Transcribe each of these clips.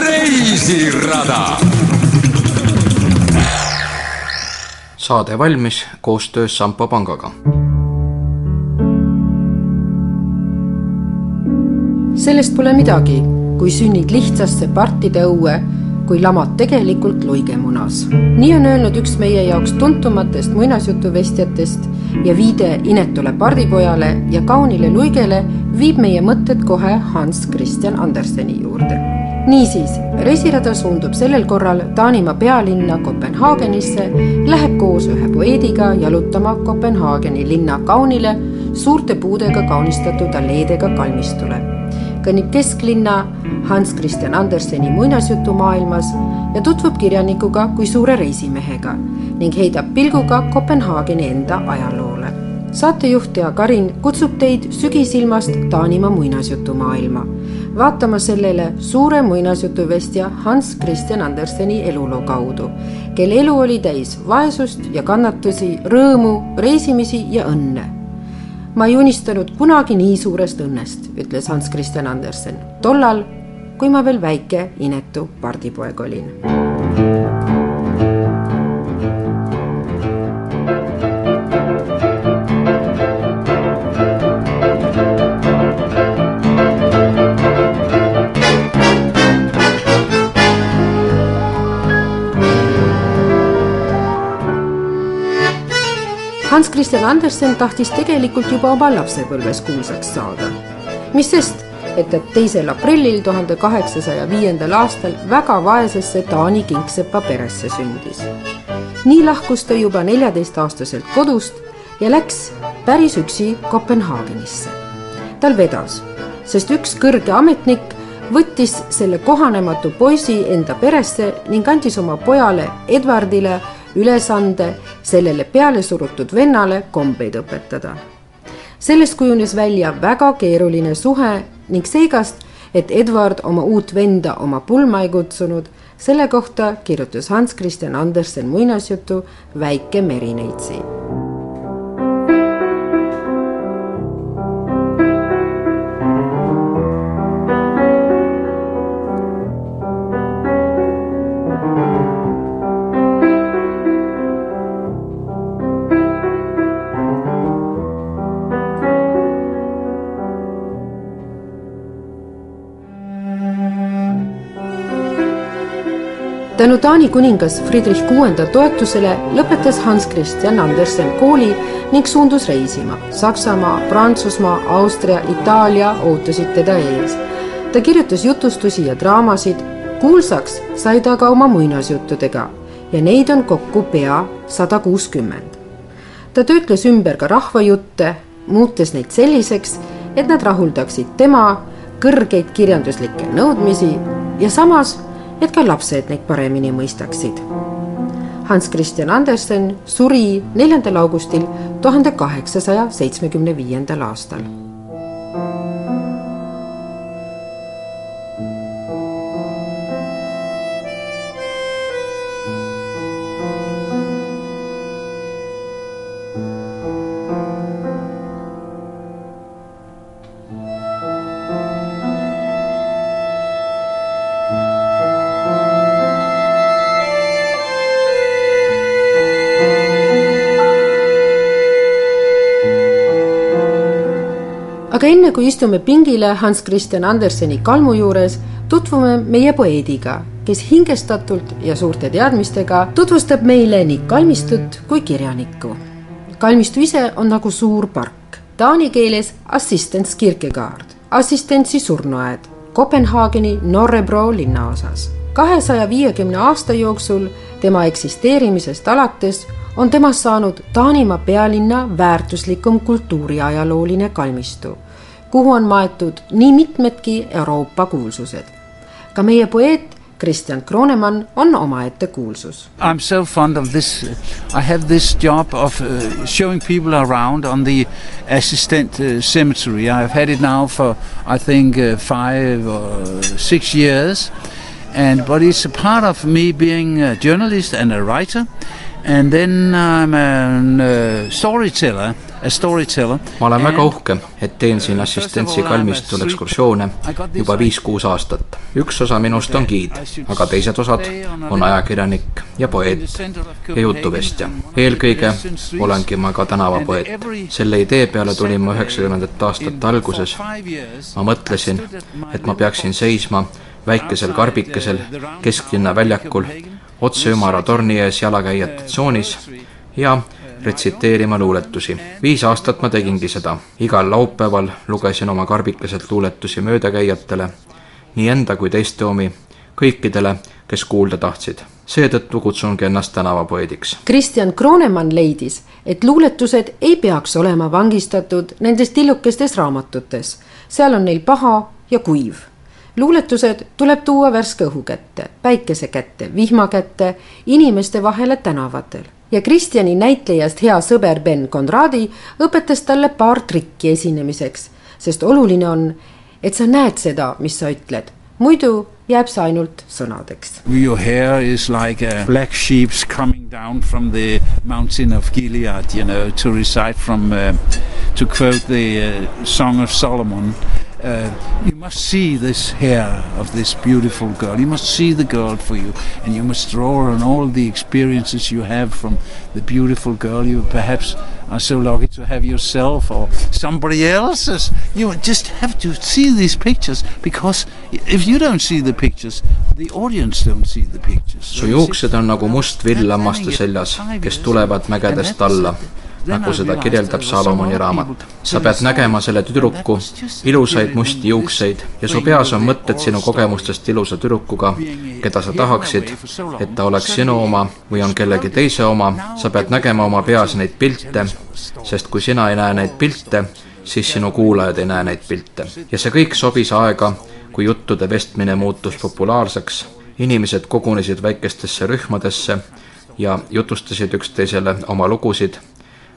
reisirada. saade valmis koostöös Sampo pangaga. sellest pole midagi, kui sünnid lihtsasse partide õue, kui lamad tegelikult luigemunas. nii on öelnud üks meie jaoks tuntumatest muinasjutuvestjatest ja viide inetule pardipojale ja kaunile luigele viib meie mõtted kohe Hans Christian Anderseni juurde. niisiis, reisirada suundub sellel korral Taanimaa pealinna Kopenhaagenisse, läheb koos ühe poeediga jalutama Kopenhaageni linna kaunile, suurte puudega kaunistatud alleedega kalmistule. kõnnib kesklinna Hans Christian Anderseni muinasjutumaailmas ja tutvub kirjanikuga kui suure reisimehega ning heidab pilguga Kopenhaageni enda ajaloole saatejuht Tea Karin kutsub teid sügisilmast Taanimaa muinasjutumaailma, vaatama sellele suure muinasjutuvestja Hans Christian Anderseni eluloo kaudu, kelle elu oli täis vaesust ja kannatusi, rõõmu, reisimisi ja õnne. ma ei unistanud kunagi nii suurest õnnest, ütles Hans Christian Andersen tollal, kui ma veel väike inetu pardipoeg olin Hans Christian Andersen tahtis tegelikult juba oma lapsepõlves kuulsaks saada. mis sest, et ta teisel aprillil tuhande kaheksasaja viiendal aastal väga vaesesse Taani kingsepa peresse sündis. nii lahkus ta juba neljateistaastaselt kodust ja läks päris üksi Kopenhaagenisse. tal vedas, sest üks kõrge ametnik võttis selle kohanematu poisi enda peresse ning andis oma pojale Edwardile ülesande sellele pealesurutud vennale kombeid õpetada. sellest kujunes välja väga keeruline suhe ning seegast, et Edward oma uut venda oma pulma ei kutsunud, selle kohta kirjutas Hans Christian Andersen muinasjutu Väike merineitsi tänu Taani kuningas Friedrich kuuenda toetusele lõpetas Hans Christian Andersen kooli ning suundus reisima. Saksamaa, Prantsusmaa, Austria, Itaalia ootasid teda ees. ta kirjutas jutustusi ja draamasid. kuulsaks sai ta ka oma muinasjuttudega ja neid on kokku pea sada kuuskümmend. ta töötles ümber ka rahvajutte, muutes neid selliseks, et nad rahuldaksid tema kõrgeid kirjanduslikke nõudmisi ja samas et ka lapsed neid paremini mõistaksid. Hans Christian Andersen suri neljandal augustil tuhande kaheksasaja seitsmekümne viiendal aastal aga enne kui istume pingile Hans Christian Anderseni kalmu juures, tutvume meie poeediga, kes hingestatult ja suurte teadmistega tutvustab meile nii kalmistut kui kirjanikku. kalmistu ise on nagu suur park, taani keeles assistents Kierkegaard, assistentsi surnuaed Kopenhaageni Norrebro linnaosas. kahesaja viiekümne aasta jooksul tema eksisteerimisest alates on temast saanud Taanimaa pealinna väärtuslikum kultuuriajalooline kalmistu, kuhu on maetud nii mitmedki Euroopa kuulsused. ka meie poeet Kristjan Kronemann on omaette kuulsus. I am so fond of this, I have this job of uh, showing people around on the assistant uh, cemetery. I have had it now for I think uh, five or six years and but it's a part of me being a journalist and a writer And then I'm a storyteller. Ma olen väga uhke, et teen siin assistentsi kalmistul ekskursioone juba viis-kuus aastat. üks osa minust on giid, aga teised osad on ajakirjanik ja poeet ja jutuvestja. eelkõige olengi ma ka tänavapoeet. selle idee peale tulin ma üheksakümnendate aastate alguses. ma mõtlesin, et ma peaksin seisma väikesel karbikesel kesklinna väljakul otse ümara torni ees jalakäijate tsoonis ja retsiteerima luuletusi. viis aastat ma tegingi seda. igal laupäeval lugesin oma karbikeselt luuletusi möödakäijatele, nii enda kui teiste omi, kõikidele, kes kuulda tahtsid. seetõttu kutsungi ennast tänavapoediks. Kristjan Kronemann leidis, et luuletused ei peaks olema vangistatud nendes tillukestes raamatutes. seal on neil paha ja kuiv luuletused tuleb tuua värske õhu kätte, päikese kätte, vihma kätte, inimeste vahele tänavatel. ja Kristjani näitlejast hea sõber Ben Conradi õpetas talle paar trikki esinemiseks, sest oluline on, et sa näed seda, mis sa ütled, muidu jääb see ainult sõnadeks. Your hair is like a black sheep's coming down from the mountain of Gilead, you know, to recite from uh,, to quote the uh, Song of Solomon uh, you must see this hair of this beautiful girl. You must see the girl for you, and you must draw on all the experiences you have from the beautiful girl you perhaps are so lucky to have yourself or somebody else's. You just have to see these pictures because if you don't see the pictures, the audience don't see the pictures. su juuksed on nagu must vill lammaste seljas, kes tulevad mägedest alla nagu seda kirjeldab Salomoni raamat. sa pead nägema selle tüdruku ilusaid musti juukseid ja su peas on mõtted sinu kogemustest ilusa tüdrukuga, keda sa tahaksid, et ta oleks sinu oma või on kellegi teise oma. sa pead nägema oma peas neid pilte, sest kui sina ei näe neid pilte, siis sinu kuulajad ei näe neid pilte. ja see kõik sobis aega, kui juttude vestmine muutus populaarseks, inimesed kogunesid väikestesse rühmadesse ja jutustasid üksteisele oma lugusid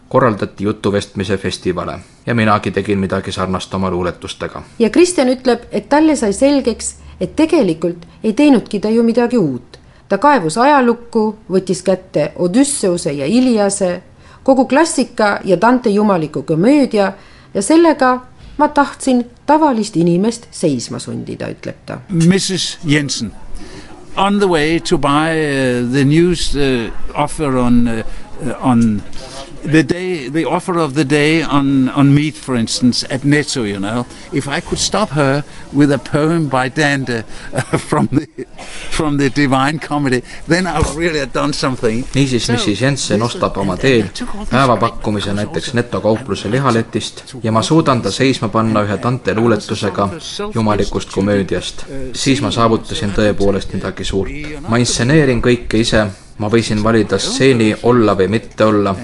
korraldati jutuvestmise festivale ja minagi tegin midagi sarnast oma luuletustega. ja Kristjan ütleb, et talle sai selgeks, et tegelikult ei teinudki ta ju midagi uut. ta kaevus ajalukku, võttis kätte Odüsseuse ja Iliase, kogu klassika ja Dante jumaliku komöödia ja sellega ma tahtsin tavalist inimest seisma sundida, ütleb ta. Mrs Jensen, on the way to buy uh, the news uh, offer on uh, on the day, the offer of the day on, on meat, for instance, at Netto, you know, if I could stop her with a poem by Dante uh, from the from the Divine Comedy, then I would really have done something. niisiis, Mrs Jensen ostab oma teel päevapakkumise näiteks Netto kaupluse lihaletist ja ma suudan ta seisma panna ühe Dante luuletusega jumalikust komöödiast. siis ma saavutasin tõepoolest midagi suurt. ma instseneerin kõike ise ma võisin valida stseeni olla või mitte olla,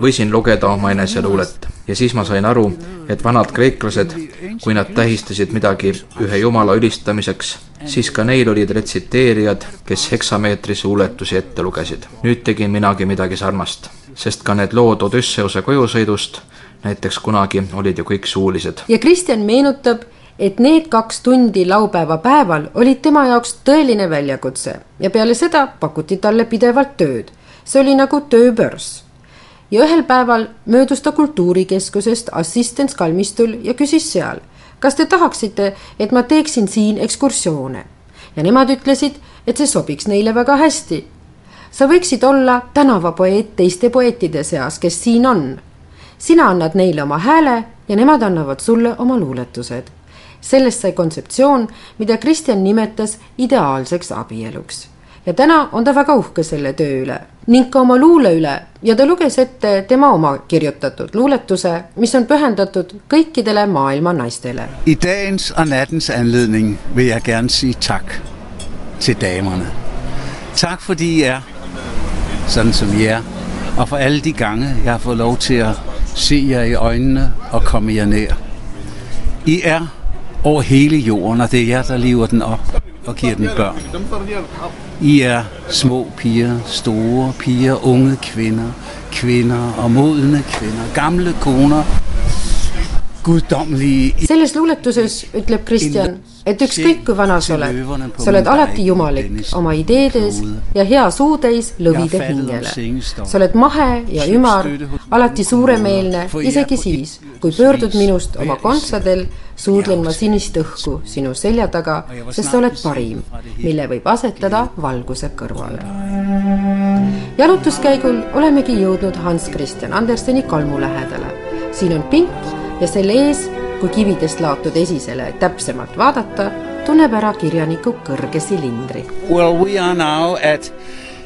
võisin lugeda oma eneseluulet ja siis ma sain aru, et vanad kreeklased, kui nad tähistasid midagi ühe jumala ülistamiseks, siis ka neil olid retsiteerijad, kes heksameetrise luuletusi ette lugesid. nüüd tegin minagi midagi sarnast, sest ka need lood Odüsseuse kojusõidust näiteks kunagi olid ju kõik suulised. ja Kristjan meenutab, et need kaks tundi laupäeva päeval olid tema jaoks tõeline väljakutse ja peale seda pakuti talle pidevalt tööd. see oli nagu tööbörs. ja ühel päeval möödus ta kultuurikeskusest assistents kalmistul ja küsis seal, kas te tahaksite, et ma teeksin siin ekskursioone. ja nemad ütlesid, et see sobiks neile väga hästi. sa võiksid olla tänavapoeet teiste poeetide seas, kes siin on. sina annad neile oma hääle ja nemad annavad sulle oma luuletused sellest sai kontseptsioon, mida Kristjan nimetas ideaalseks abieluks. ja täna on ta väga uhke selle töö üle ning ka oma luule üle ja ta luges ette tema oma kirjutatud luuletuse, mis on pühendatud kõikidele maailma naistele. I dagens og nattens anledning vil jeg gerne sige tak til damerne. Tak fordi I er sådan som I er, og for alle de gange jeg har fået lov til at se jer i øjnene og komme jer nær. I er over hele jorden, og det er jer, der lever den op og giver den børn. I er små piger, store piger, unge kvinder, kvinder og modne kvinder, gamle koner, guddommelige... selles luuletuses ütleb Kristjan, et ükskõik kui vana sa oled, sa oled alati jumalik oma ideedes ja hea suutäis lõvide hingele. sa oled mahe ja ümar, alati suuremeelne, isegi siis, kui pöördud minust oma kontsadel, suudlen ma sinist õhku sinu selja taga, sest sa oled parim, mille võib asetada valguse kõrvale. jalutuskäigul olemegi jõudnud Hans Christian Anderseni kalmu lähedale. siin on pink ja selle ees kui kividest laotud esisele täpsemalt vaadata, tunneb ära kirjaniku kõrge silindri. Well, we are now at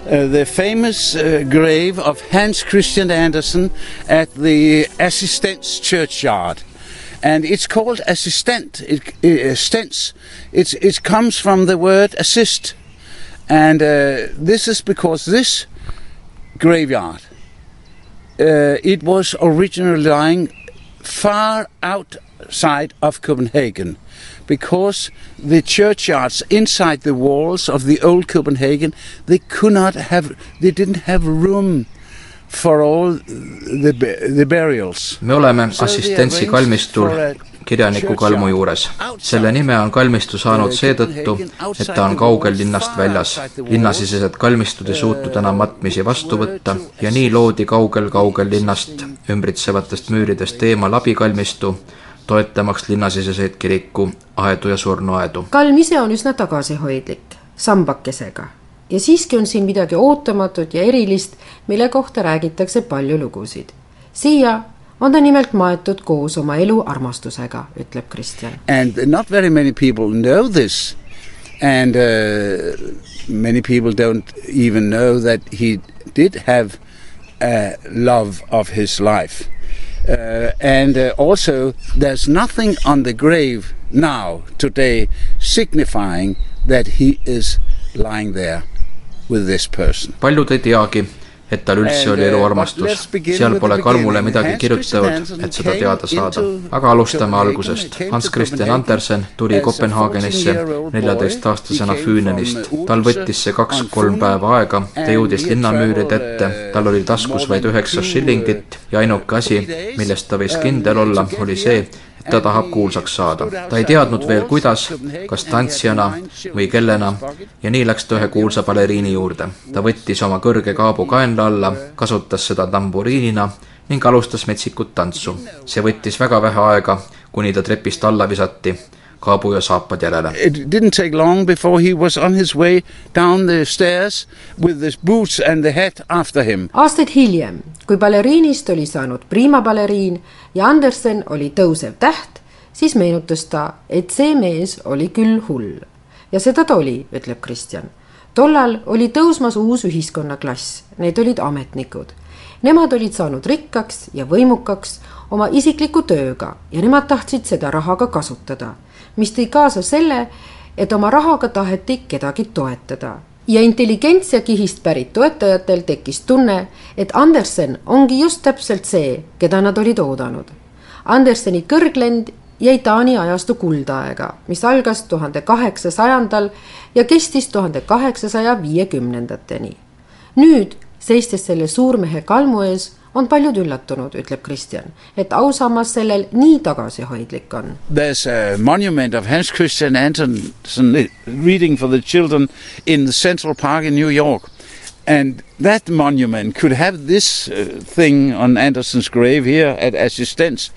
Uh, the famous uh, grave of Hans Christian Andersen at the Assistance Churchyard. And it's called assistant, it, uh, stents. It's, it comes from the word assist. And uh, this is because this graveyard, uh, it was originally lying far out side of Copenhagen because the churchyards inside the walls of the old Copenhagen they could not have they didn't have room for all the, the burials. me oleme assistentsi kalmistul kirjaniku kalmu juures. selle nime on kalmistu saanud seetõttu, et ta on kaugel linnast väljas. linnasisesed kalmistud ei suutnud enam matmisi vastu võtta ja nii loodi kaugel-kaugel linnast ümbritsevatest müüridest eemal abikalmistu, toetamaks linnasiseseid kiriku aedu ja surnuaedu. kalm ise on üsna tagasihoidlik, sambakesega. ja siiski on siin midagi ootamatut ja erilist, mille kohta räägitakse palju lugusid. siia on ta nimelt maetud koos oma elu armastusega, ütleb Kristjan. And not very many people know this and uh, many people don't even know that he did have a love of his life Uh, and uh, also, there's nothing on the grave now, today, signifying that he is lying there with this person. paljud ei teagi, et tal üldse oli uh, eluarmastus. seal pole kalmule midagi kirjutatud, et seda teada saada. aga alustame algusest. Hans Christian Andersen tuli Kopenhaagenisse neljateistaastasena Füünenist. tal võttis see kaks-kolm päeva aega, ta jõudis linnamüüride ette, tal oli taskus vaid üheksa shillingit ja ainuke asi, milles ta võis kindel olla, oli see, ta tahab kuulsaks saada. ta ei teadnud veel, kuidas, kas tantsijana või kellena ja nii läks ta ühe kuulsa baleriini juurde. ta võttis oma kõrge kaabu kaenla alla, kasutas seda tamburiinina ning alustas metsikut tantsu. see võttis väga vähe aega, kuni ta trepist alla visati kaabu ja saapad järele. It didn't take long before he was on his way down the stairs with his boots and the hat after him. aastaid hiljem, kui baleriinist oli saanud prima baleriin ja Andersen oli tõusev täht, siis meenutas ta, et see mees oli küll hull. ja seda ta oli, ütleb Kristjan. tollal oli tõusmas uus ühiskonnaklass, need olid ametnikud. Nemad olid saanud rikkaks ja võimukaks oma isikliku tööga ja nemad tahtsid seda raha ka kasutada mis tõi kaasa selle, et oma rahaga taheti kedagi toetada. ja intelligentsia kihist pärit toetajatel tekkis tunne, et Andersen ongi just täpselt see, keda nad olid oodanud. Anderseni kõrglend jäi Taani ajastu kuldaega, mis algas tuhande kaheksasajandal ja kestis tuhande kaheksasaja viiekümnendateni. nüüd, seistes selle suurmehe kalmu ees, on paljud üllatunud, ütleb Kristjan, et ausammas sellel nii tagasihoidlik on. There's a monument of Hans Christian Andersen reading for the children in the Central Park in New York. And that monument could have this uh, thing on Andersen's grave here at Assistance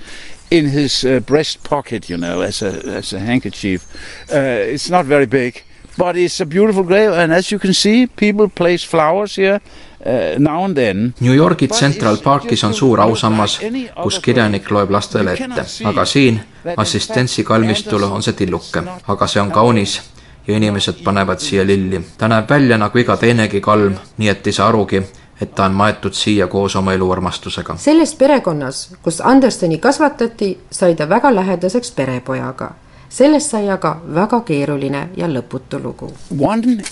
in his uh, breast pocket, you know, as a, as a handkerchief. Uh, it's not very big, but it's a beautiful grave. And as you can see, people place flowers here New Yorgi Central Parkis on suur ausammas, kus kirjanik loeb lastele ette, aga siin assistentsi kalmistul on see tilluke, aga see on kaunis ja inimesed panevad siia lilli. ta näeb välja nagu iga teinegi kalm, nii et ei saa arugi, et ta on maetud siia koos oma eluarmastusega. selles perekonnas, kus Anderseni kasvatati, sai ta väga lähedaseks perepojaga. sellest sai aga väga keeruline ja lõputu lugu. One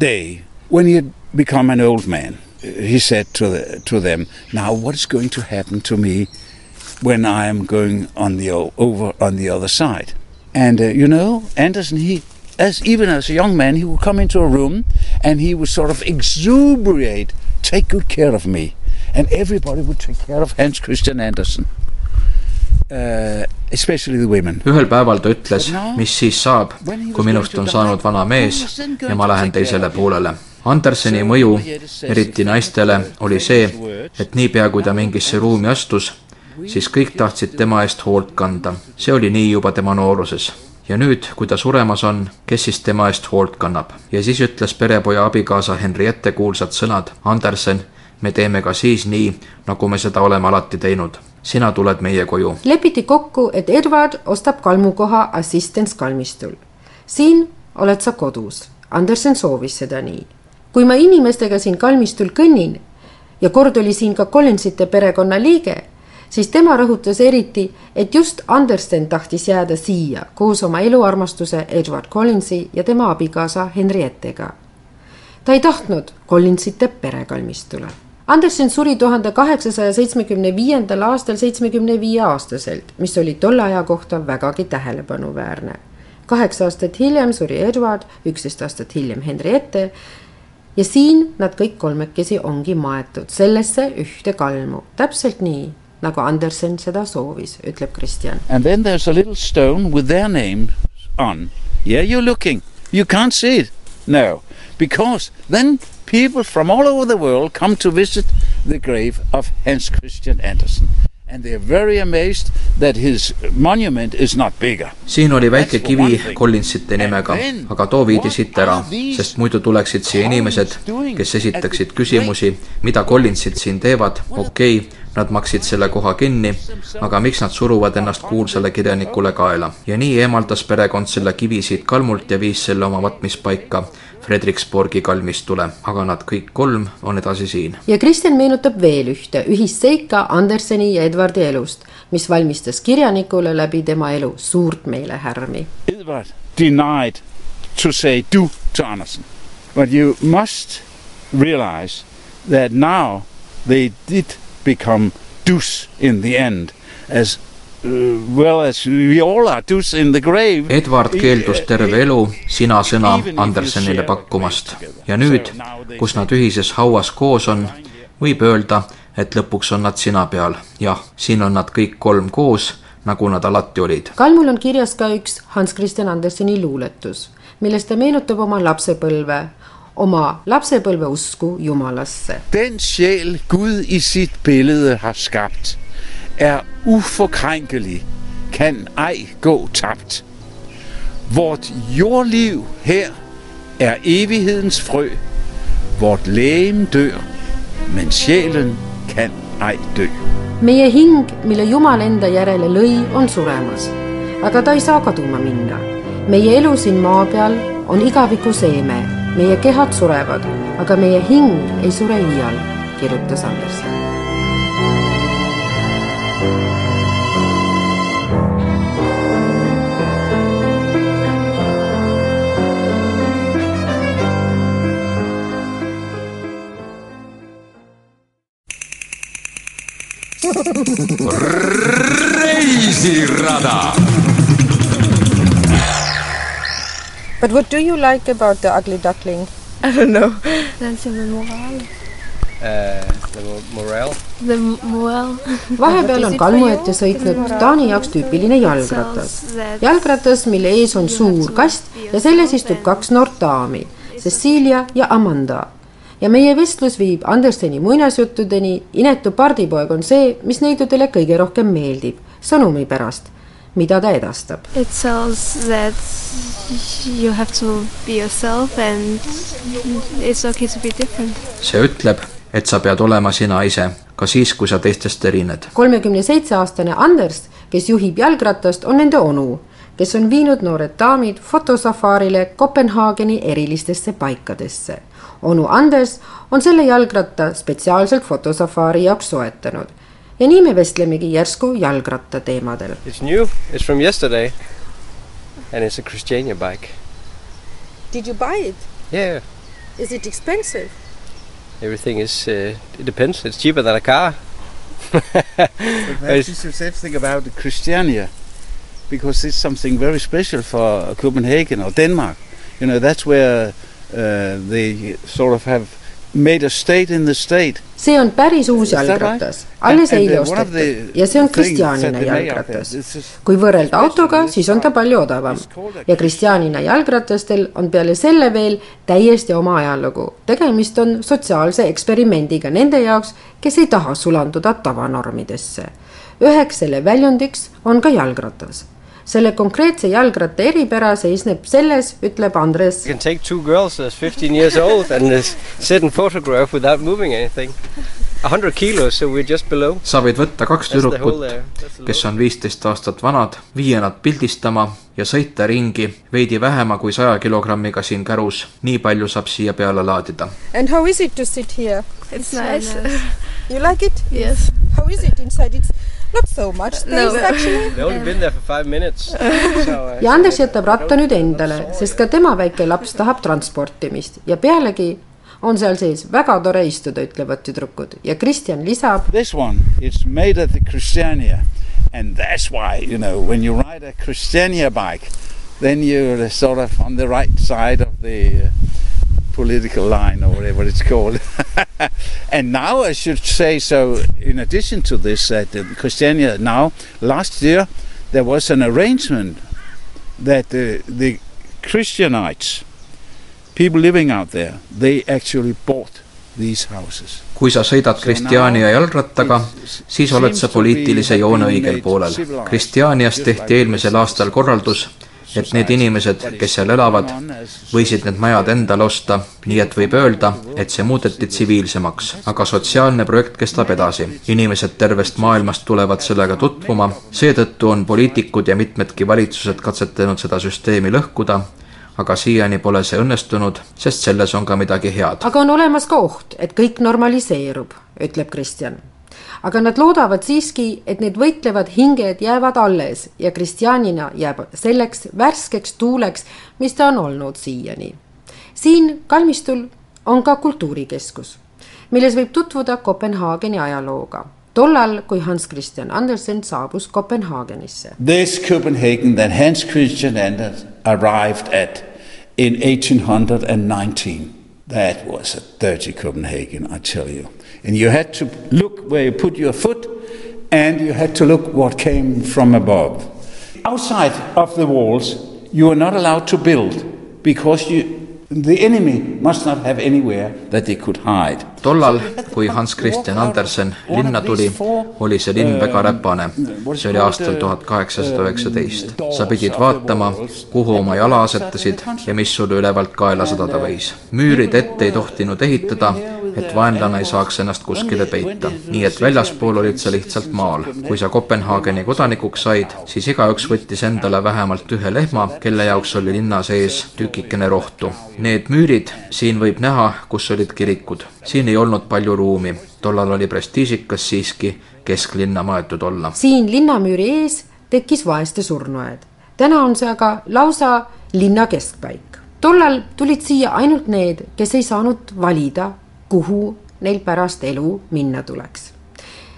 day when he had become an old man, he said to, the, to them, Now, what is going to happen to me when I am going on the, over on the other side? And uh, you know, Anderson, he, as even as a young man, he would come into a room and he would sort of exuberate, take good care of me. And everybody would take care of Hans Christian Andersen. Uh, especially the women. ühel päeval ta ütles, mis siis saab, kui minust on saanud vana mees ja ma lähen teisele poolele. Anderseni mõju, eriti naistele, oli see, et niipea kui ta mingisse ruumi astus, siis kõik tahtsid tema eest hoolt kanda. see oli nii juba tema nooruses ja nüüd, kui ta suremas on, kes siis tema eest hoolt kannab? ja siis ütles perepoja abikaasa Henriette kuulsad sõnad, Andersen, me teeme ka siis nii, nagu me seda oleme alati teinud. sina tuled meie koju. lepiti kokku, et Edward ostab kalmukoha assistents kalmistul. siin oled sa kodus. Andersen soovis seda nii. Kui ma inimestega siin kalmistul kõnnin ja kord oli siin ka Collinsite perekonnaliige siis tema rõhutas eriti, et just Andersen tahtis jääda siia koos oma eluarmastuse Edward Collinsi ja tema abikaasa Henriettega. ta ei tahtnud Collinsite perekalmistule. Andersen suri tuhande kaheksasaja seitsmekümne viiendal aastal seitsmekümne viie aastaselt, mis oli tolle aja kohta vägagi tähelepanuväärne. kaheksa aastat hiljem suri Edward, üksteist aastat hiljem Henriette ja siin nad kõik kolmekesi ongi maetud sellesse ühte kalmu, täpselt nii nagu Andersen seda soovis, ütleb Kristjan. And then there's a little stone with their name on. Yeah, you're looking. You can't see it. No, because then people from all over the world come to visit the grave of Hans Christian Andersen. And they are very amazed that his monument is not bigger. siin oli väike kivi Collinsite nimega, aga too viidi siit ära, sest muidu tuleksid siia inimesed, kes esitaksid küsimusi, mida Collinsid siin teevad, okei okay,, Nad maksid selle koha kinni, aga miks nad suruvad ennast kuulsale kirjanikule kaela? ja nii eemaldas perekond selle kivi siit kalmult ja viis selle oma vatmispaika Frederiksborgi kalmistule, aga nad kõik kolm on edasi siin. ja Kristjan meenutab veel ühte ühist seika Anderseni ja Edvardi elust, mis valmistas kirjanikule läbi tema elu suurt meelehärmi. Edward denied to say do to Andersen, but you must realize that now they did become dus in the end as uh, well as we all are dus in the grave. Edward keeldus terve elu sina-sõna Andersenile pakkumast ja nüüd, kus nad ühises hauas koos on, võib öelda, et lõpuks on nad sina peal. jah, siin on nad kõik kolm koos, nagu nad alati olid. kalmul on kirjas ka üks Hans Christian Anderseni luuletus, milles ta meenutab oma lapsepõlve oma lapsepõlve usku Jumalasse. Den sjæl Gud i sit billede har skabt, er uforkrænkelig, kan ej gå tabt. Vort jordliv her er evighedens frø. Vort lægem dør, men sjælen kan ej dø. meie hing, mille Jumal enda järele lõi, on suremas, aga ta ei saa kaduma minna. meie elu siin maa peal on igaviku seeme meie kehad surevad, aga meie hing ei sure iial, kirjutas Andersen. Reisirada But what do you like about the ugly duckling? I don't know. That's the moral. Uh, the morale. The moral. vahepeal on kalmu ette sõitnud Taani jaoks tüüpiline jalgratas. jalgratas, mille ees on suur kast ja selles istub kaks noort daami, Cecilia ja Amanda. Ja meie vestlus viib Anderseni muinasjuttudeni. inetu pardipoeg on see, mis neidudele kõige rohkem meeldib, sõnumi pärast mida ta edastab. It tells that you have to be yourself and it's okay to be different. see ütleb, et sa pead olema sina ise, ka siis, kui sa teistest erined. kolmekümne seitse aastane Anders, kes juhib jalgratast, on nende onu, kes on viinud noored daamid fotosafaarile Kopenhaageni erilistesse paikadesse. Onu Anders on selle jalgratta spetsiaalselt fotosafaari jaoks soetanud ja nii me vestlemegi järsku jalgratta teemadel. It's new, it's from yesterday and it's a Christiania bike. Did you buy it? Yeah. Is it expensive? Everything is, uh, it depends, it's cheaper than a car. Perhaps you should say something about Christiania because it's something very special for Copenhagen or Denmark. You know, that's where uh, they sort of have made a state in the state. see on päris uus jalgratas alles and eile ostetud ja see on Kristjanina jalgratas kui võrrelda autoga, siis on ta palju odavam ja Kristjanina jalgratastel on peale selle veel täiesti oma ajalugu. tegemist on sotsiaalse eksperimendiga nende jaoks, kes ei taha sulanduda tavanormidesse. üheks selle väljundiks on ka jalgratas. Selle konkreetse jalgratta eripära seisneb selles, ütleb Andres You can take two girls that's 15 years old and sit and photograph without moving anything. 100 kilos, so we're just below. sa võid võtta kaks tüdrukut kes on viisteist aastat vanad, viia nad pildistama ja sõita ringi veidi vähema kui saja kilogrammiga siin kärus. nii palju saab siia peale laadida. And how is it to sit here? It's, nice. You like it? yes. How is it inside? It's not so much space No. actually. They've only been there for five minutes. so, ja Andres jätab ratta nüüd endale, sest ka tema väike laps tahab transportimist ja pealegi on seal sees väga tore istuda, ütlevad tüdrukud ja Kristjan lisab, This one, it's made at the Christiania. And that's why, you know, when you ride a Christiania bike, then you're sort of on the right side of the uh, political line or whatever it's called. and now I should say so, in addition to this, that the Christiania now, last year, there was an arrangement that the, the Christianites, people living out there, they actually bought these houses. kui sa sõidad Kristjania jalgrattaga, siis oled sa poliitilise joone õigel poolel. Kristjanias tehti eelmisel aastal korraldus, et need inimesed, kes seal elavad, võisid need majad endale osta, nii et võib öelda, et see muudeti tsiviilsemaks, aga sotsiaalne projekt kestab edasi. inimesed tervest maailmast tulevad sellega tutvuma, seetõttu on poliitikud ja mitmedki valitsused katsetanud seda süsteemi lõhkuda, aga siiani pole see õnnestunud, sest selles on ka midagi head. aga on olemas ka oht, et kõik normaliseerub, ütleb Kristjan. Aga nad loodavad siiski, et need võitlevad hinged jäävad alles ja Kristjanina jääb selleks värskeks tuuleks, mis ta on olnud siiani. siin kalmistul on ka kultuurikeskus, milles võib tutvuda Kopenhaageni ajalooga. tollal, kui Hans Christian Andersen saabus Kopenhaagenisse This Copenhagen that Hans Christian Andersen arrived at in 1819, that was a dirty Copenhagen, I tell you. And you had to where you put your foot, and you had to look what came from above. Outside of the walls, you were not allowed to build because you, tollal, kui Hans Christian Andersen linna tuli, oli see linn väga räpane. see oli aastal tuhat kaheksasada üheksateist. sa pidid vaatama, kuhu oma jala asetasid ja mis sulle ülevalt kaela sadada võis. müürid ette ei tohtinud ehitada, et vaenlane ei saaks ennast kuskile peita. nii et väljaspool olid sa lihtsalt maal. kui sa Kopenhaageni kodanikuks said, siis igaüks võttis endale vähemalt ühe lehma, kelle jaoks oli linna sees tükikene rohtu. Need müürid, siin võib näha, kus olid kirikud. siin ei olnud palju ruumi, tollal oli prestiižikas siiski kesklinna maetud olla. siin linnamüüri ees tekkis vaeste surnuaed. täna on see aga lausa linna keskpaik. tollal tulid siia ainult need, kes ei saanud valida, kuhu neil pärast elu minna tuleks.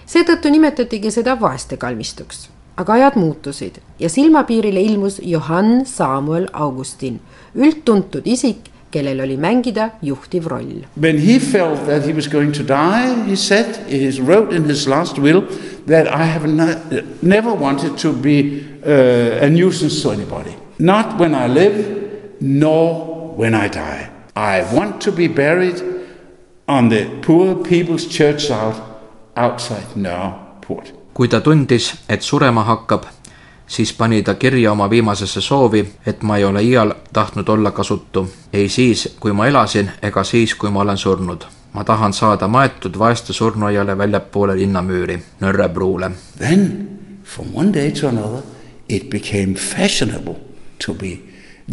seetõttu nimetatigi seda vaestekalmistuks. aga ajad muutusid ja silmapiirile ilmus Johann Samuel Augustin, üldtuntud isik, kellel oli mängida juhtiv roll When he felt that he was going to die, he said, he wrote in his last will that I have no, never wanted to be uh, a nuisance to anybody. Not when I live, nor when I die. I want to be buried on the poor people's church out, outside Nørreport. kui ta tundis, et surema hakkab, siis pani ta kirja oma viimasesse soovi, et ma ei ole iial tahtnud olla kasutu. ei siis, kui ma elasin, ega siis, kui ma olen surnud. ma tahan saada maetud vaeste surnuaiale väljapoole linnamüüri, Nõrrebruule. Then, from one day to another, it became fashionable to be.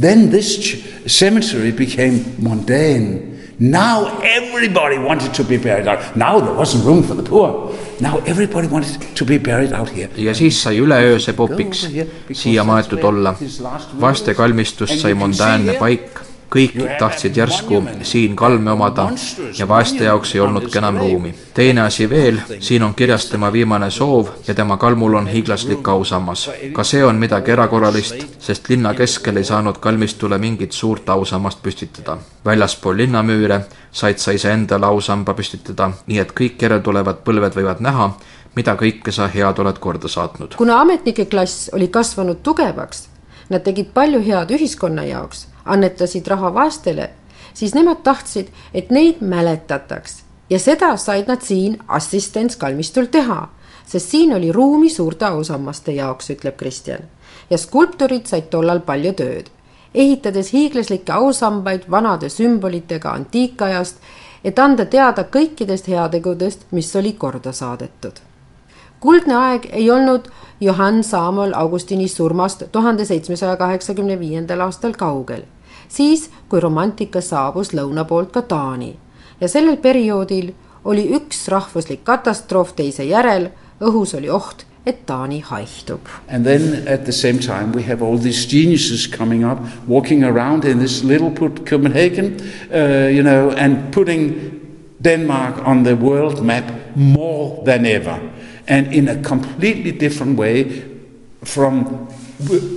Then this cemetery became mundane. Now everybody wanted to be buried out. Now there wasn't room for the poor. Now everybody wanted to be buried out here. ja siis sai üleöö see popiks, siia maetud olla. vaeste kalmistus sai mondaanne paik, kõik tahtsid järsku siin kalme omada ja vaeste jaoks ei olnudki enam ruumi. teine asi veel, siin on kirjas tema viimane soov ja tema kalmul on hiiglaslik ausammas. ka see on midagi erakorralist, sest linna keskel ei saanud kalmistule mingit suurt ausammast püstitada. väljaspool linnamüüre said sa iseendale ausamba püstitada, nii et kõik järeltulevad põlved võivad näha, mida kõike sa head oled korda saatnud. kuna ametnike klass oli kasvanud tugevaks, nad tegid palju head ühiskonna jaoks, annetasid raha vaestele, siis nemad tahtsid, et neid mäletataks. Ja seda said nad siin assistentskalmistul teha, sest siin oli ruumi suurte ausammaste jaoks, ütleb Kristjan. ja skulptorid said tollal palju tööd, ehitades hiiglaslikke ausambaid vanade sümbolitega antiikajast, et anda teada kõikidest heategudest, mis oli korda saadetud. Kuldne aeg ei olnud Johann Samuel Augustini surmast tuhande seitsmesaja kaheksakümne viiendal aastal kaugel, siis kui romantika saabus lõuna poolt ka Taani ja sellel perioodil oli üks rahvuslik katastroof teise järel, õhus oli oht, et Taani haihtub. And then at the same time we have all these geniuses coming up, walking around in this little put Copenhagen, uh, you know, and putting Denmark on the world map more than ever. and in a completely different way from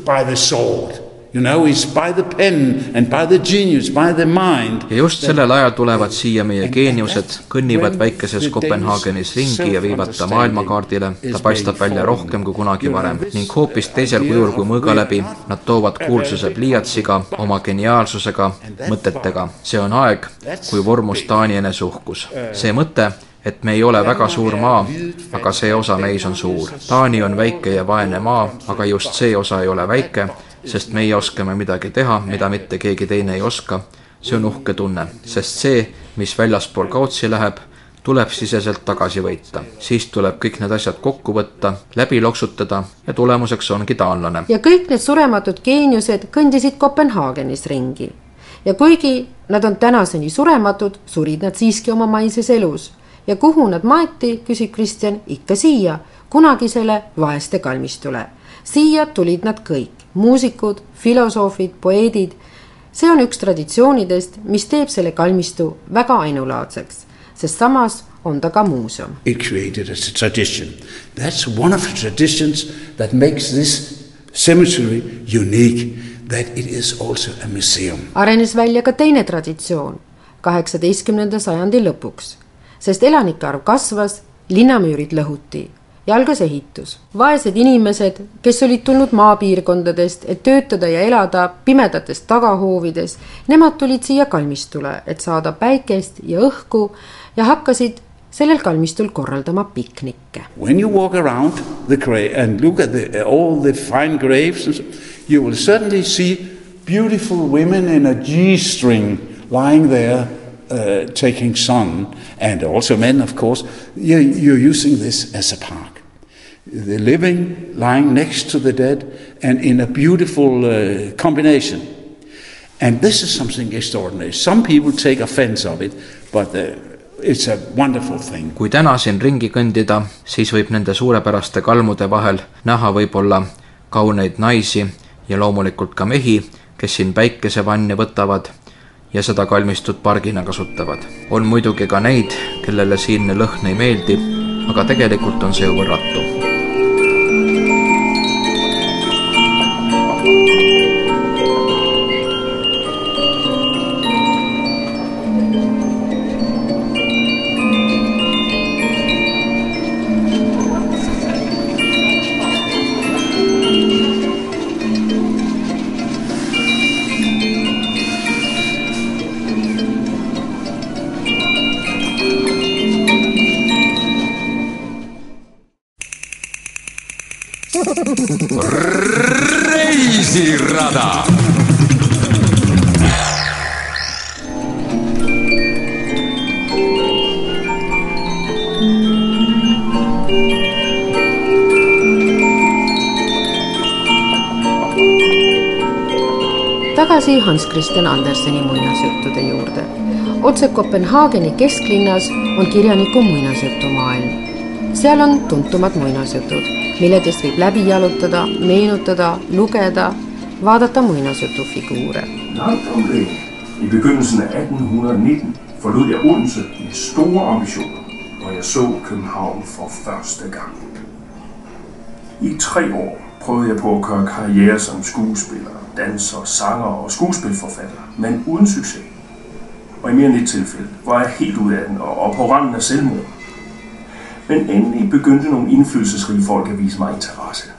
by the sword. You know, it's by the pen and by the genius, by the mind. ja just sellel ajal tulevad siia meie geeniused, kõnnivad väikeses Kopenhaagenis ringi ja viivad ta maailmakaardile. ta paistab välja rohkem kui kunagi varem ning hoopis teisel kujul kui mõõga läbi. Nad toovad kuulsuse pliiatsiga, oma geniaalsusega, mõtetega. see on aeg, kui vormus Taani eneseuhkus. see mõte et me ei ole väga suur maa, aga see osa meis on suur. Taani on väike ja vaene maa, aga just see osa ei ole väike, sest meie oskame midagi teha, mida mitte keegi teine ei oska. see on uhke tunne, sest see, mis väljaspool kaotsi läheb, tuleb siseselt tagasi võita. siis tuleb kõik need asjad kokku võtta, läbi loksutada ja tulemuseks ongi taanlane. ja kõik need surematud geeniused kõndisid Kopenhaagenis ringi. ja kuigi nad on tänaseni surematud, surid nad siiski oma maises elus ja kuhu nad maeti, küsib Kristjan, ikka siia, kunagisele vaeste kalmistule. siia tulid nad kõik, muusikud, filosoofid, poeedid. see on üks traditsioonidest, mis teeb selle kalmistu väga ainulaadseks, sest samas on ta ka muuseum. It created as a tradition. That's one of the traditions that makes this cemetery unique, that it is also a museum. arenes välja ka teine traditsioon kaheksateistkümnenda sajandi lõpuks sest elanike arv kasvas, linnamüürid lõhuti ja algas ehitus. vaesed inimesed, kes olid tulnud maapiirkondadest, et töötada ja elada pimedates tagahoovides, nemad tulid siia kalmistule, et saada päikest ja õhku ja hakkasid sellel kalmistul korraldama piknikke. When you walk around the grave and look at the, all the fine graves, you will certainly see beautiful women in a G-string lying there uh, taking sun, and also men, of course, you're, you're using this as a park. The living lying next to the dead, and in a beautiful uh, combination. And this is something extraordinary. Some people take offense of it, but uh, it's a wonderful thing. kui täna siin ringi kõndida, siis võib nende suurepäraste kalmude vahel näha võib-olla kauneid naisi ja loomulikult ka mehi, kes siin päikesevanni võtavad ja seda kalmistut pargina kasutavad. on muidugi ka neid, kellele siinne lõhn ei meeldi, aga tegelikult on see ju võrratu thank you tagasi Hans Christian Anderseni muinasjuttude juurde. otse Kopenhaageni kesklinnas on kirjaniku muinasjutumaailm. seal on tuntumad muinasjutud milledest võib läbi jalutada, meenutada, lugeda, vaadata muinasjutufiguure. I begyndelsen af 1819 forlod jeg Odense med store ambitioner, og jeg så København for første gang. I tre år prøvede jeg på at gøre karriere som skuespiller, danser, sanger og skuespilforfatter, men uden succes. Og i mere end et tilfælde var jeg helt ude af den og, og på randen af selvmord. Men endelig begyndte nogle indflydelsesrige folk at vise mig interesse.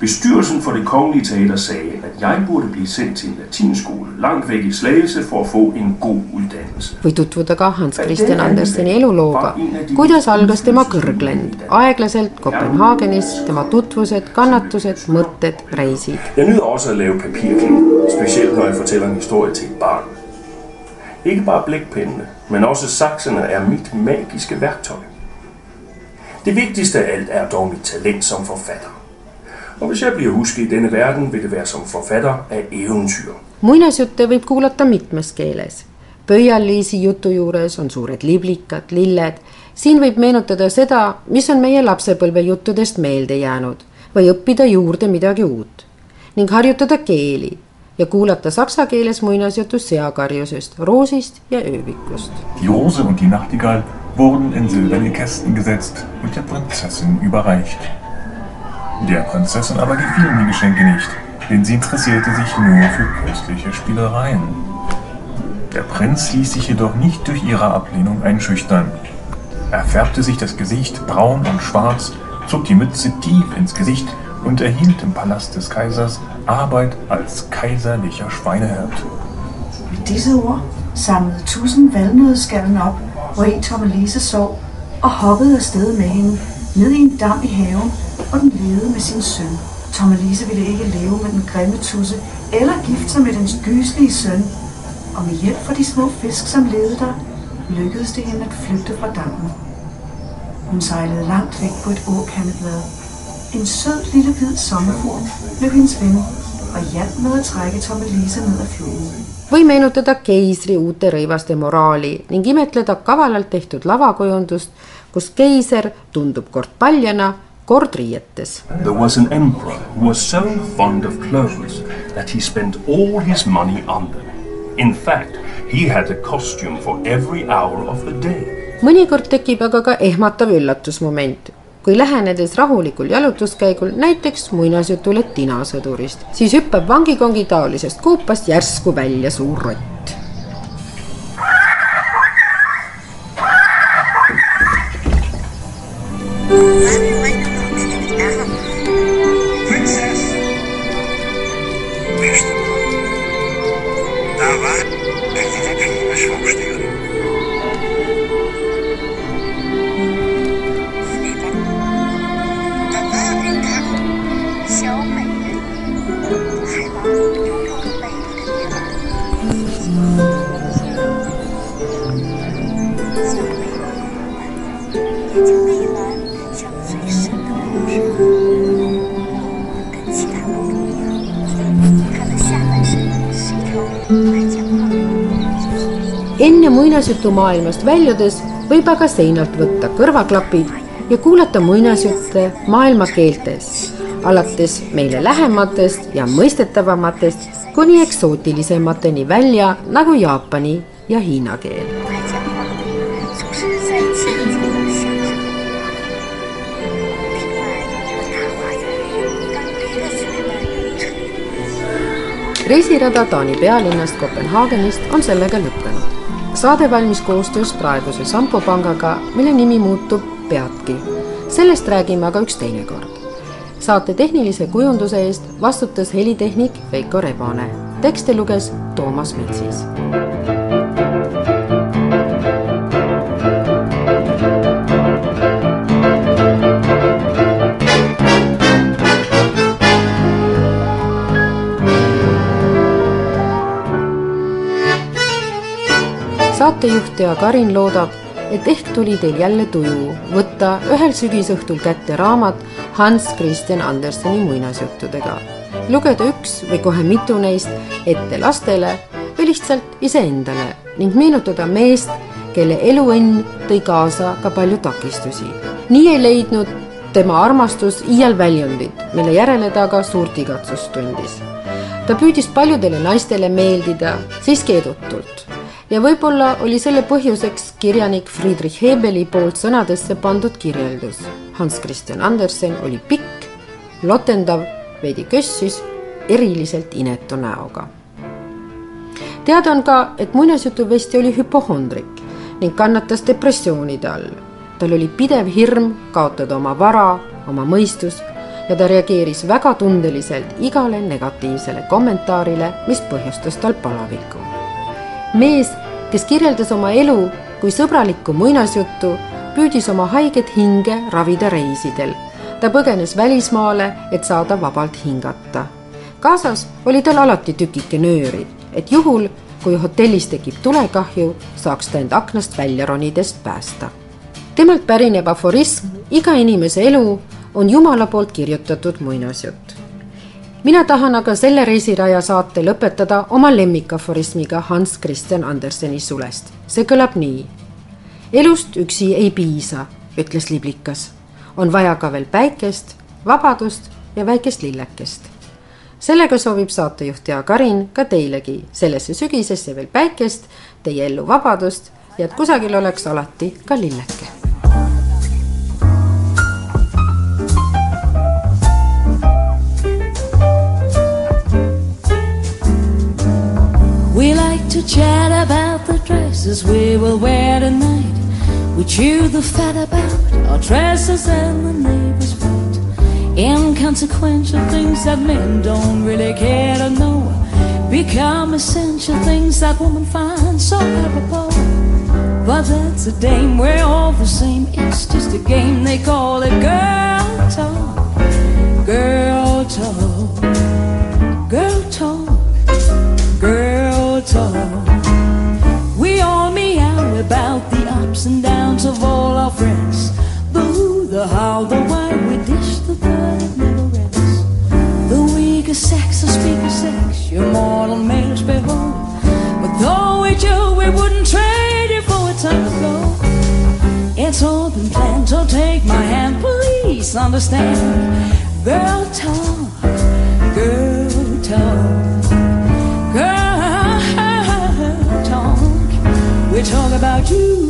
Bestyrelsen for det kongelige teater sagde, at jeg burde blive sendt til en latinskole langt væk i Slagelse for at få en god uddannelse. või tutvuda ka Hans Christian Anderseni elulooga, kuidas algas tema kõrglend, aeglaselt Kopenhaagenis, tema tutvused, kannatused, mõtted, reisid. Jeg nyder også at lave papirklip, specielt når jeg fortæller en historie til et barn. Ikke bare blækpennene, men også sakserne er mit magiske værktøj. Det vigtigste af alt er dog mit talent som forfatter. Og hvis jeg bliver husket i denne verden, vil det være som forfatter af eventyr. muinasjutte võib kuulata mitmes keeles. Pöial-Liisi jutu juures on suured liblikad, lilled. siin võib meenutada seda, mis on meie lapsepõlve juttudest meelde jäänud või õppida juurde midagi uut ning harjutada keeli ja kuulata saksa keeles muinasjutu seakarjusest, roosist ja öövikust. Rose und die Nachtigall wurden in silberne Kästen gesetzt und der Prinzessin überreicht. Der Prinzessin aber gefielen die Geschenke nicht, denn sie interessierte sich nur für köstliche Spielereien. Der Prinz ließ sich jedoch nicht durch ihre Ablehnung einschüchtern. Er färbte sich das Gesicht braun und schwarz, zog die Mütze tief ins Gesicht und erhielt im Palast des Kaisers Arbeit als kaiserlicher Schweinehirt. Med disse ord samlede tusind valnødskallen op, hvor Tommelise sov, og hoppede afsted med hende ned i en dam i haven, hvor den med sin søn. Tommelise ville ikke leve med den grimme tusse, eller gifte sig med den gyslige søn. Og med hjælp fra de små fisk, som levede der, lykkedes det hende at flygte fra dammen. Hun sejlede langt væk på et åkandeblad. En sød lille hvid sommerfugl blev hendes ven og hjalp med at trække Tommelise ned ad floden. või meenutada keisri uute rõivaste moraali ning imetleda kavalalt tehtud lavakujundust, kus keiser tundub kord paljana, kord riietes. There was an emperor who was so fond of clothes that he spent all his money on them. In fact, he had a costume for every hour of the day. mõnikord tekib aga ka ehmatav üllatusmoment, kui lähenedes rahulikul jalutuskäigul näiteks muinasjutule tinasõdurist, siis hüppab vangikongi taolisest kuupast järsku välja suur rott. Princess! Muinasjutumaailmast väljudes võib aga seinalt võtta kõrvaklapid ja kuulata muinasjutte maailma keeltes, alates meile lähematest ja mõistetavamatest kuni eksootilisemateni välja nagu jaapani ja hiina keel. reisirada Taani pealinnast Kopenhaagenist on sellega lõppenud. Saade valmis koostöös praeguse Sampo pangaga, mille nimi muutub peatki. sellest räägime aga üks teine kord. saate tehnilise kujunduse eest vastutas helitehnik Veiko Rebane. tekste luges Toomas Metsis. Saatejuht Tea Karin loodab, et ehk tuli teil jälle tuju võtta ühel sügisõhtul kätte raamat Hans Christian Anderseni muinasjuttudega. lugeda üks või kohe mitu neist ette lastele või lihtsalt iseendale ning meenutada meest, kelle eluõnn tõi kaasa ka palju takistusi. nii ei leidnud tema armastus iial väljundit, mille järele ta aga suurt igatsust tundis ta püüdis paljudele naistele meeldida, siiski edutult. Ja võib-olla oli selle põhjuseks kirjanik Friedrich Hebeli poolt sõnadesse pandud kirjeldus. Hans Christian Andersen oli pikk, lotendav, veidi kössis, eriliselt inetu näoga. teada on ka, et muinasjutuvesti oli hüpohondrik ning kannatas depressioonide all. tal oli pidev hirm kaotada oma vara, oma mõistus ja ta reageeris väga tundeliselt igale negatiivsele kommentaarile, mis põhjustas tal palaviku. Mees, kes kirjeldas oma elu kui sõbralikku muinasjuttu, püüdis oma haiget hinge ravida reisidel. ta põgenes välismaale, et saada vabalt hingata. kaasas oli tal alati tükike nööri, et juhul, kui hotellis tekib tulekahju, saaks ta end aknast välja ronidest päästa. temalt pärineb aforism iga inimese elu on Jumala poolt kirjutatud muinasjutt. Mina tahan aga selle reisiraja saate lõpetada oma lemmikaforismiga Hans Christian Anderseni sulest. see kõlab nii. elust üksi ei piisa, ütles liblikas. on vaja ka veel päikest, vabadust ja väikest lillekest sellega soovib saatejuht Jaak Arin ka teilegi sellesse sügisesse veel päikest, teie ellu vabadust ja et kusagil oleks alati ka lilleke We like to chat about the dresses we will wear tonight. We chew the fat about our dresses and the neighbors' fight. Inconsequential things that men don't really care to know become essential things that women find so apropos. But that's a dame, we're all the same. It's just a game, they call it girl talk. Girl talk. Girl talk. We all meow about the ups and downs of all our friends. The who, the how, the why, we dish the third, it never ends. The weaker sex, the speaker sex, your mortal males behold. But though we do, we wouldn't trade you for a time ago. It's all been planned, so take my hand, please understand. Girl talk, girl talk, about you.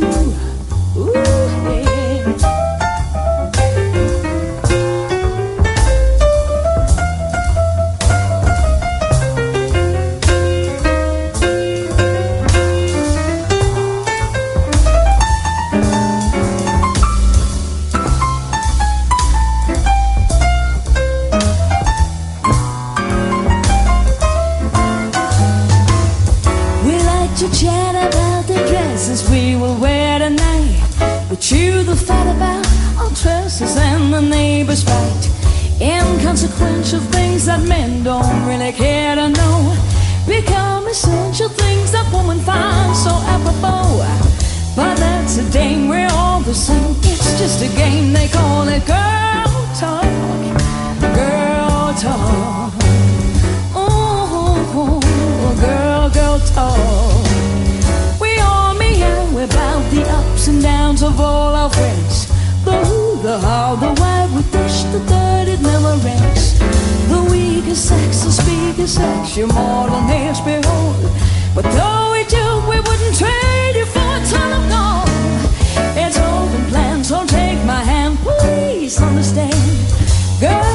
Dame, we're all the same. It's just a game, they call it girl talk. Girl talk. Oh, girl, girl talk. We all meow about the ups and downs of all our friends. The who, the how, the why, we dish the third, it never ends. The weaker sex, the speaker sex, your mortal nails behold. But though misunderstand. Girl,